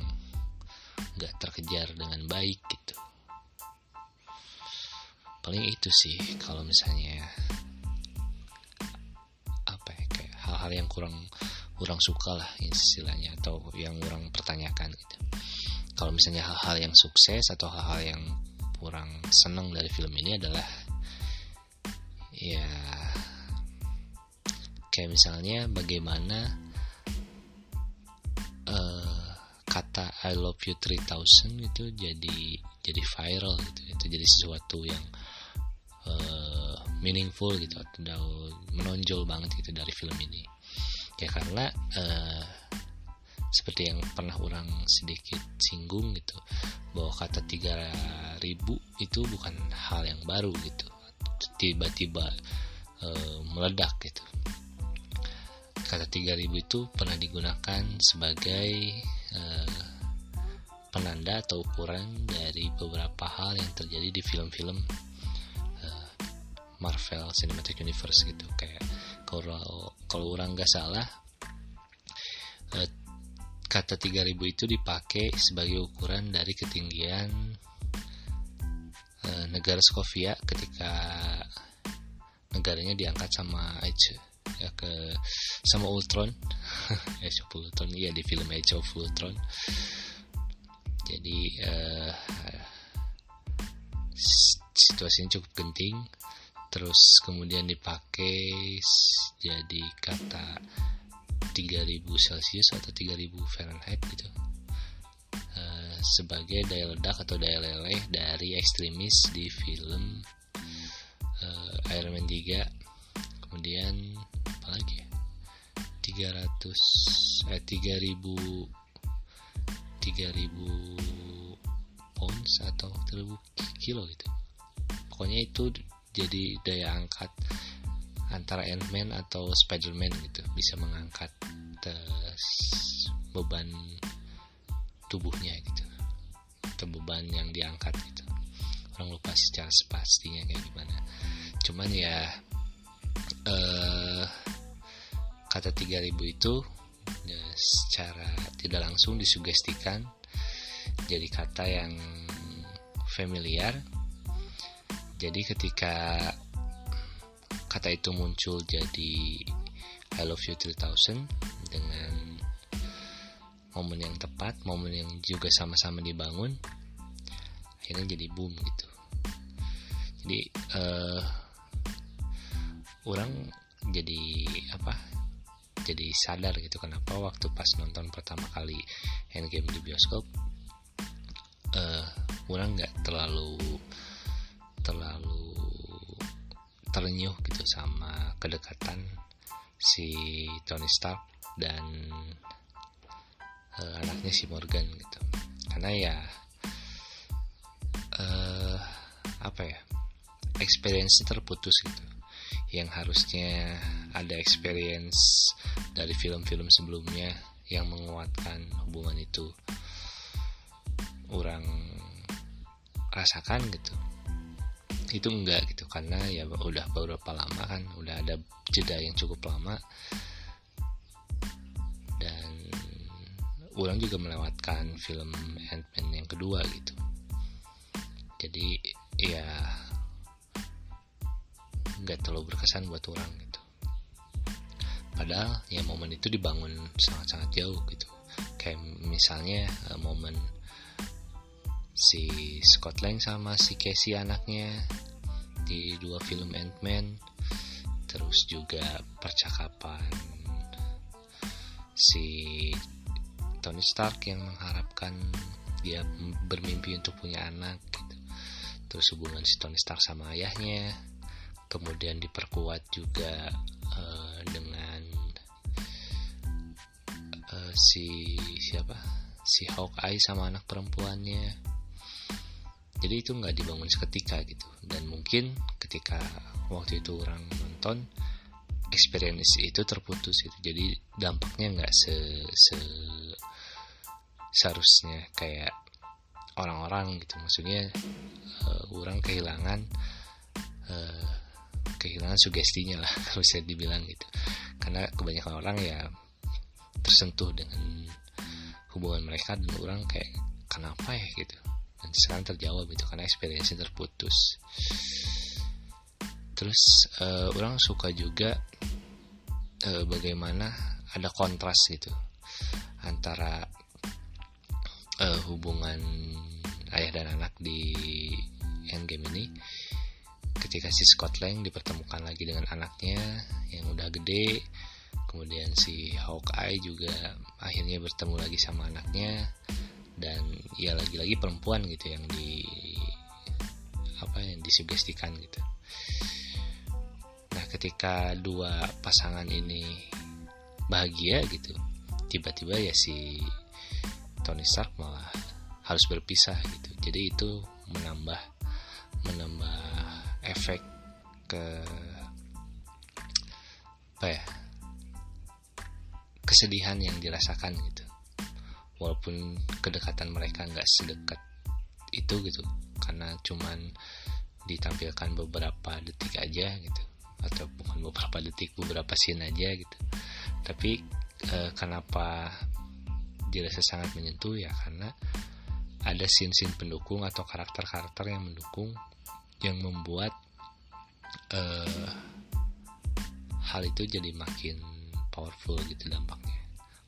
nggak terkejar dengan baik gitu paling itu sih kalau misalnya apa ya kayak hal-hal yang kurang kurang suka lah istilahnya atau yang kurang pertanyakan gitu. Kalau misalnya hal-hal yang sukses atau hal-hal yang kurang seneng dari film ini adalah ya kayak misalnya bagaimana uh, kata I love you 3000 itu jadi jadi viral gitu. Itu jadi sesuatu yang uh, meaningful gitu atau menonjol banget gitu dari film ini. Ya karena uh, seperti yang pernah orang sedikit singgung gitu bahwa kata 3000 itu bukan hal yang baru gitu. Tiba-tiba e, meledak gitu. Kata 3000 itu pernah digunakan sebagai e, penanda atau ukuran dari beberapa hal yang terjadi di film-film Marvel Cinematic Universe gitu. Kayak kalau kalau orang nggak salah kata 3000 itu dipakai sebagai ukuran dari ketinggian e, negara Skovia ketika negaranya diangkat sama Age ya ke sama Ultron. [LAUGHS] Age of Ultron iya di film Age of Ultron. Jadi e, situasinya cukup genting terus kemudian dipakai jadi kata 3000 Celcius atau 3000 Fahrenheit gitu. Uh, sebagai daya ledak atau daya leleh dari ekstremis di film uh, Iron Man 3 kemudian apa lagi? ya 300 eh 3000 3000 pounds atau 3000 kilo gitu. Pokoknya itu jadi daya angkat antara Ant-Man atau Spider-Man gitu bisa mengangkat beban tubuhnya gitu. Atau beban yang diangkat gitu. Orang lupa secara pastinya kayak gimana. Cuman ya eh, kata 3000 itu ya, secara tidak langsung disugestikan jadi kata yang familiar jadi ketika kata itu muncul jadi I Love You 3000 dengan momen yang tepat, momen yang juga sama-sama dibangun, akhirnya jadi boom gitu. Jadi uh, orang jadi apa? Jadi sadar gitu kenapa waktu pas nonton pertama kali Endgame di bioskop, uh, orang nggak terlalu terlalu terenyuh gitu sama kedekatan si Tony Stark dan uh, anaknya si Morgan gitu. Karena ya uh, apa ya experience terputus gitu. Yang harusnya ada experience dari film-film sebelumnya yang menguatkan hubungan itu orang rasakan gitu itu enggak gitu karena ya udah beberapa lama kan udah ada jeda yang cukup lama. Dan orang juga melewatkan film Ant-Man yang kedua gitu. Jadi ya nggak terlalu berkesan buat orang gitu. Padahal ya momen itu dibangun sangat-sangat jauh gitu. Kayak misalnya uh, momen si Scott Lang sama si Casey anaknya di dua film Ant-Man. Terus juga percakapan si Tony Stark yang mengharapkan dia bermimpi untuk punya anak gitu. terus hubungan si Tony Stark sama ayahnya. Kemudian diperkuat juga uh, dengan uh, si siapa? Si Hawkeye sama anak perempuannya jadi itu nggak dibangun seketika gitu. Dan mungkin ketika waktu itu orang nonton experience itu terputus gitu. Jadi dampaknya nggak se, se seharusnya kayak orang-orang gitu. Maksudnya uh, orang kehilangan uh, kehilangan sugestinya lah [LAUGHS] kalau bisa dibilang gitu. Karena kebanyakan orang ya tersentuh dengan hubungan mereka dan orang kayak kenapa ya? gitu dan sekarang terjawab itu karena experience terputus. Terus uh, orang suka juga uh, bagaimana ada kontras gitu antara uh, hubungan ayah dan anak di endgame ini ketika si Scott Lang dipertemukan lagi dengan anaknya yang udah gede kemudian si Hawkeye juga akhirnya bertemu lagi sama anaknya dan ya lagi-lagi perempuan gitu yang di apa yang disugestikan gitu. Nah ketika dua pasangan ini bahagia gitu tiba-tiba ya si Tony Stark malah harus berpisah gitu. Jadi itu menambah menambah efek ke apa ya kesedihan yang dirasakan gitu walaupun kedekatan mereka nggak sedekat itu gitu karena cuman ditampilkan beberapa detik aja gitu atau bukan beberapa detik beberapa scene aja gitu. Tapi e, kenapa dirasa sangat menyentuh? Ya karena ada scene-scene pendukung atau karakter-karakter yang mendukung yang membuat e, hal itu jadi makin powerful gitu dampaknya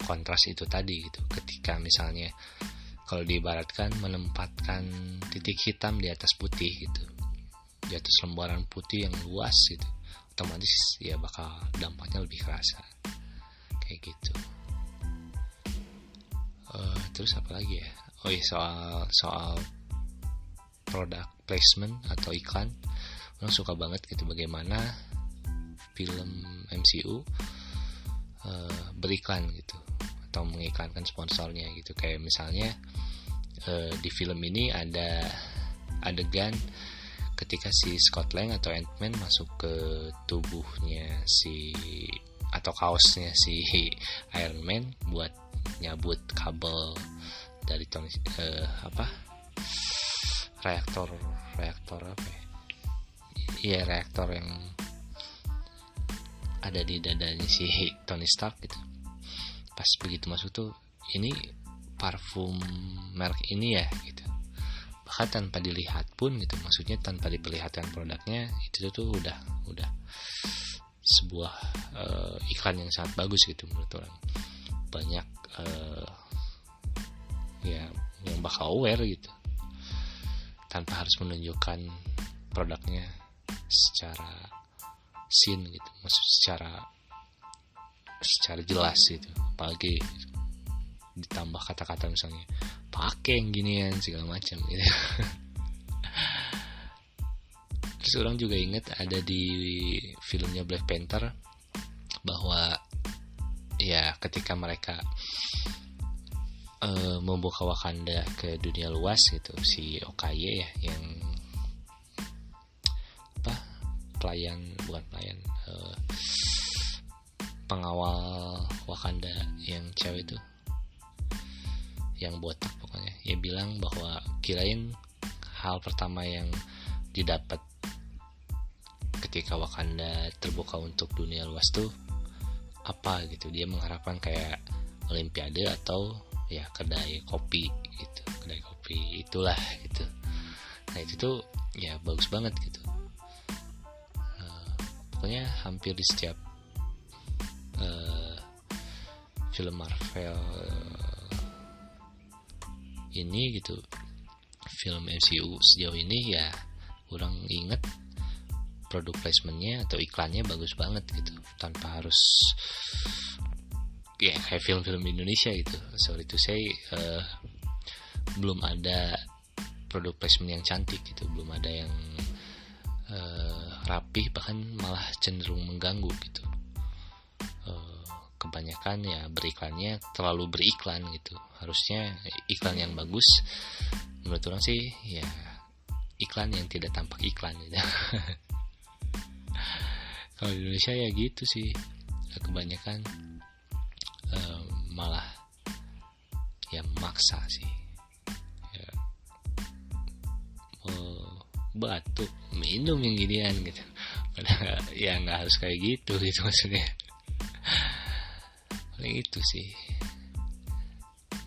kontras itu tadi gitu. Ketika misalnya kalau diibaratkan menempatkan titik hitam di atas putih gitu. Di atas lembaran putih yang luas gitu. Otomatis ya bakal dampaknya lebih kerasa. Kayak gitu. Uh, terus apa lagi ya? Oh iya soal soal produk placement atau iklan. Orang suka banget gitu bagaimana film MCU uh, eh, beriklan gitu atau mengiklankan sponsornya gitu. Kayak misalnya uh, di film ini ada adegan ketika si Scott Lang atau Ant-Man masuk ke tubuhnya si atau kaosnya si [LAUGHS] Iron Man buat nyabut kabel dari Tony uh, apa? Reaktor reaktor apa ya? Iya reaktor yang ada di dadanya si [LAUGHS] Tony Stark gitu pas begitu masuk tuh ini parfum merek ini ya gitu. Bahkan tanpa dilihat pun gitu maksudnya tanpa diperlihatkan produknya itu tuh udah udah sebuah uh, iklan yang sangat bagus gitu menurut orang. Banyak uh, ya yang bakal aware gitu. Tanpa harus menunjukkan produknya secara scene gitu maksud secara secara jelas gitu. Apalagi ditambah kata-kata misalnya pakai yang ginian segala macam gitu. [LAUGHS] Terus orang juga inget ada di filmnya Black Panther bahwa ya ketika mereka uh, membuka Wakanda ke dunia luas gitu si Okaye ya yang pelayan bukan pelayan uh, pengawal Wakanda yang cewek itu. Yang botak pokoknya. Ya bilang bahwa kirain hal pertama yang didapat ketika Wakanda terbuka untuk dunia luas tuh apa gitu. Dia mengharapkan kayak olimpiade atau ya kedai kopi gitu. Kedai kopi itulah gitu. Nah itu tuh ya bagus banget gitu. Uh, pokoknya hampir di setiap uh, film Marvel ini gitu. Film MCU sejauh ini ya kurang inget produk placementnya atau iklannya bagus banget gitu. Tanpa harus ya kayak film-film Indonesia gitu. Sorry to say uh, belum ada produk placement yang cantik gitu. Belum ada yang uh, rapih bahkan malah cenderung mengganggu gitu kebanyakan ya beriklannya terlalu beriklan gitu. Harusnya iklan yang bagus menurut orang sih ya iklan yang tidak tampak iklan gitu. [LAUGHS] Kalau di Indonesia ya gitu sih. Kebanyakan uh, malah ya maksa sih. Ya, oh, batuk minum yang ginian gitu. [LAUGHS] Ya nggak harus kayak gitu gitu maksudnya paling itu sih.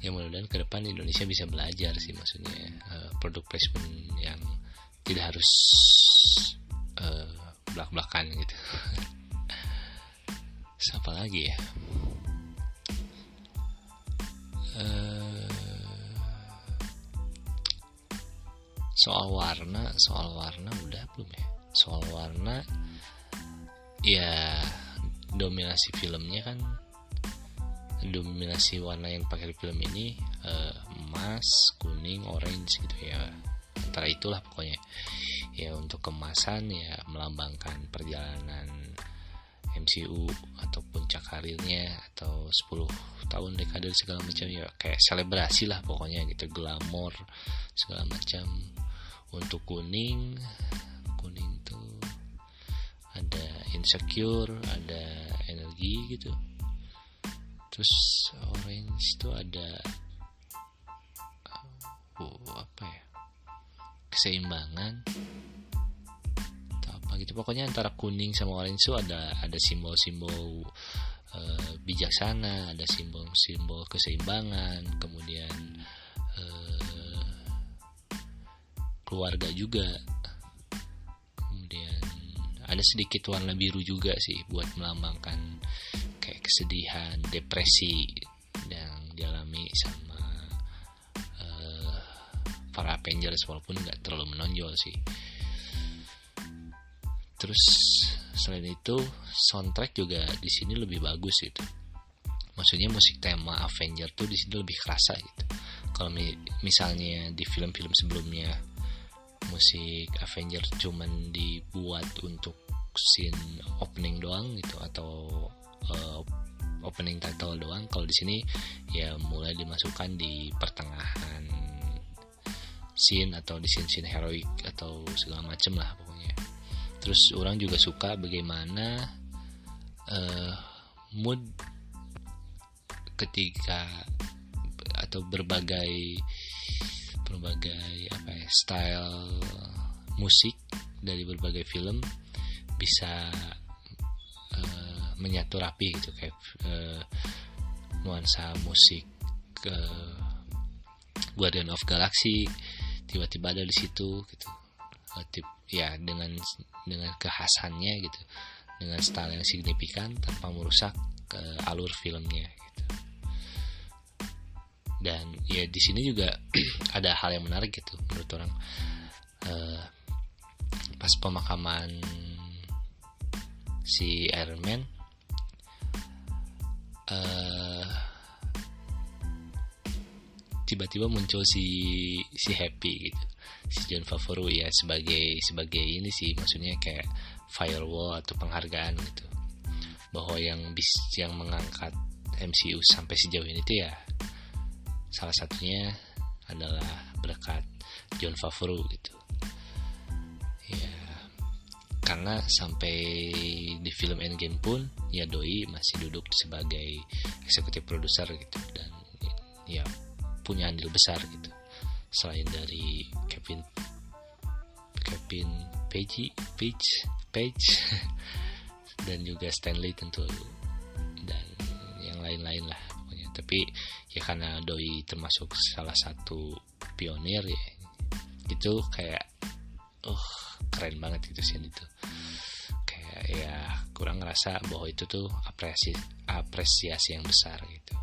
Ya mudah-mudahan ke depan Indonesia bisa belajar sih maksudnya uh, produk placement yang tidak harus uh, belak-belakan gitu. [LAUGHS] Siapa lagi ya? Uh, soal warna soal warna udah belum ya? Soal warna ya dominasi filmnya kan dominasi warna yang pakai di film ini uh, emas, kuning, orange gitu ya. Antara itulah pokoknya. Ya untuk kemasan ya melambangkan perjalanan MCU ataupun puncak karirnya atau 10 tahun dekade segala macam ya kayak selebrasi lah pokoknya gitu glamor segala macam untuk kuning kuning tuh ada insecure ada energi gitu terus orange itu ada uh, apa ya keseimbangan atau apa gitu. Pokoknya antara kuning sama orange itu ada ada simbol-simbol uh, bijaksana ada simbol-simbol keseimbangan kemudian uh, keluarga juga ada sedikit warna biru juga sih buat melambangkan kayak kesedihan depresi yang dialami sama para Avengers walaupun nggak terlalu menonjol sih. Terus selain itu soundtrack juga di sini lebih bagus gitu. Maksudnya musik tema Avenger tuh di sini lebih kerasa gitu. Kalau mi misalnya di film-film sebelumnya musik Avenger cuman dibuat untuk scene opening doang gitu atau uh, opening title doang. Kalau di sini ya mulai dimasukkan di pertengahan scene atau di scene-scene heroik atau segala macem lah pokoknya. Terus orang juga suka bagaimana uh, mood ketika atau berbagai berbagai apa ya style musik dari berbagai film bisa uh, menyatu rapi gitu kayak uh, nuansa musik ke Guardian of Galaxy tiba-tiba ada di situ gitu. Eh, ya dengan dengan kekhasannya gitu dengan style yang signifikan tanpa merusak uh, alur filmnya gitu dan ya di sini juga [CLEARS THROAT] ada hal yang menarik gitu menurut orang. Uh, pas pemakaman si Iron Man uh, tiba-tiba muncul si si happy gitu. Si John Favreau ya sebagai sebagai ini sih maksudnya kayak firewall atau penghargaan gitu. Bahwa yang bis yang mengangkat MCU sampai sejauh ini tuh ya salah satunya adalah berkat John Favreau gitu. Ya karena sampai di film Endgame pun ya Doi masih duduk sebagai eksekutif produser gitu dan ya punya andil besar gitu. Selain dari Kevin Kevin Page Page Page [LAUGHS] dan juga Stanley tentu dan yang lain-lain lah tapi ya karena Doi termasuk salah satu pionir ya itu kayak uh keren banget gitu sih itu kayak ya kurang ngerasa bahwa itu tuh apresiasi apresiasi yang besar gitu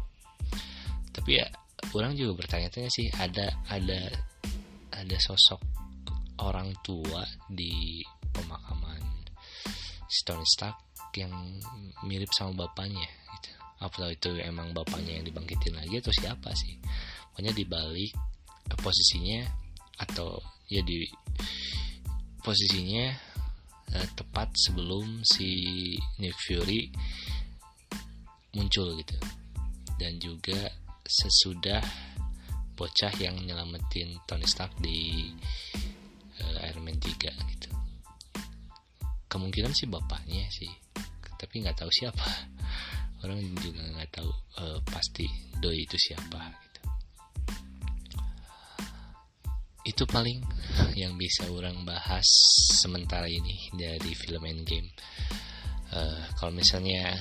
tapi ya orang juga bertanya-tanya sih ada ada ada sosok orang tua di pemakaman Stone Stark yang mirip sama bapaknya. Apa itu emang bapaknya yang dibangkitin lagi atau siapa sih? Pokoknya di balik posisinya atau ya di posisinya eh, tepat sebelum si Nick Fury muncul gitu. Dan juga sesudah bocah yang nyelamatin Tony Stark di uh, Iron Man 3 gitu. Kemungkinan sih bapaknya sih tapi nggak tahu siapa orang juga nggak tahu uh, pasti doi itu siapa gitu. Itu paling [LAUGHS] yang bisa orang bahas sementara ini dari film Endgame. Uh, kalau misalnya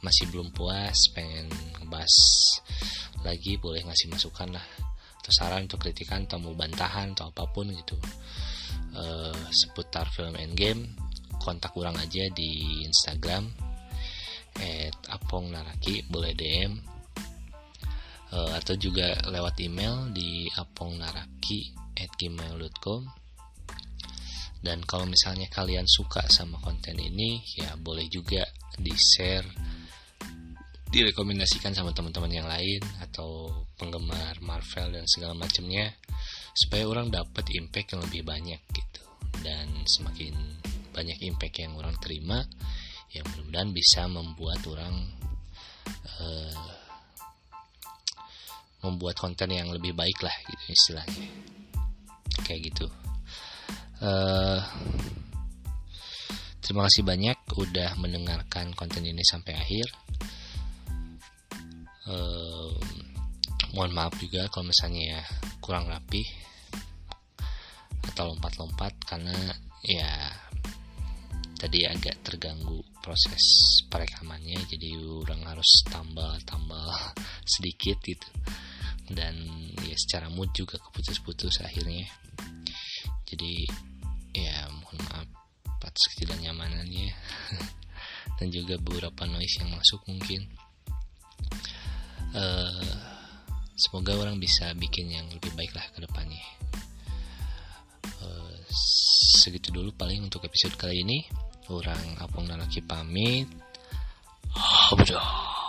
masih belum puas pengen ngebahas lagi boleh ngasih masukan lah. Atau saran untuk kritikan atau mau bantahan atau apa pun gitu. Uh, seputar film Endgame kontak kurang aja di Instagram at apong naraki boleh DM uh, atau juga lewat email di apongnaraki at gmail.com dan kalau misalnya kalian suka sama konten ini ya boleh juga di share direkomendasikan sama teman-teman yang lain atau penggemar Marvel dan segala macamnya supaya orang dapat impact yang lebih banyak gitu. Dan semakin banyak impact yang orang terima yang mudah-mudahan bisa membuat orang uh, membuat konten yang lebih baik lah gitu istilahnya. Kayak gitu. Uh, terima kasih banyak udah mendengarkan konten ini sampai akhir. Uh, mohon maaf juga kalau misalnya ya kurang rapi atau lompat-lompat karena ya tadi agak terganggu proses perekamannya jadi orang harus tambah-tambah [LAUGHS] sedikit gitu. Dan ya secara mood juga keputus-putus akhirnya. Jadi ya mohon maaf atas ketidaknyamanannya. [LAUGHS] Dan juga beberapa noise yang masuk mungkin. Uh, semoga orang bisa bikin yang lebih baik lah ke depannya. Uh, segitu dulu paling untuk episode kali ini orang Apung Nanaki pamit Abdah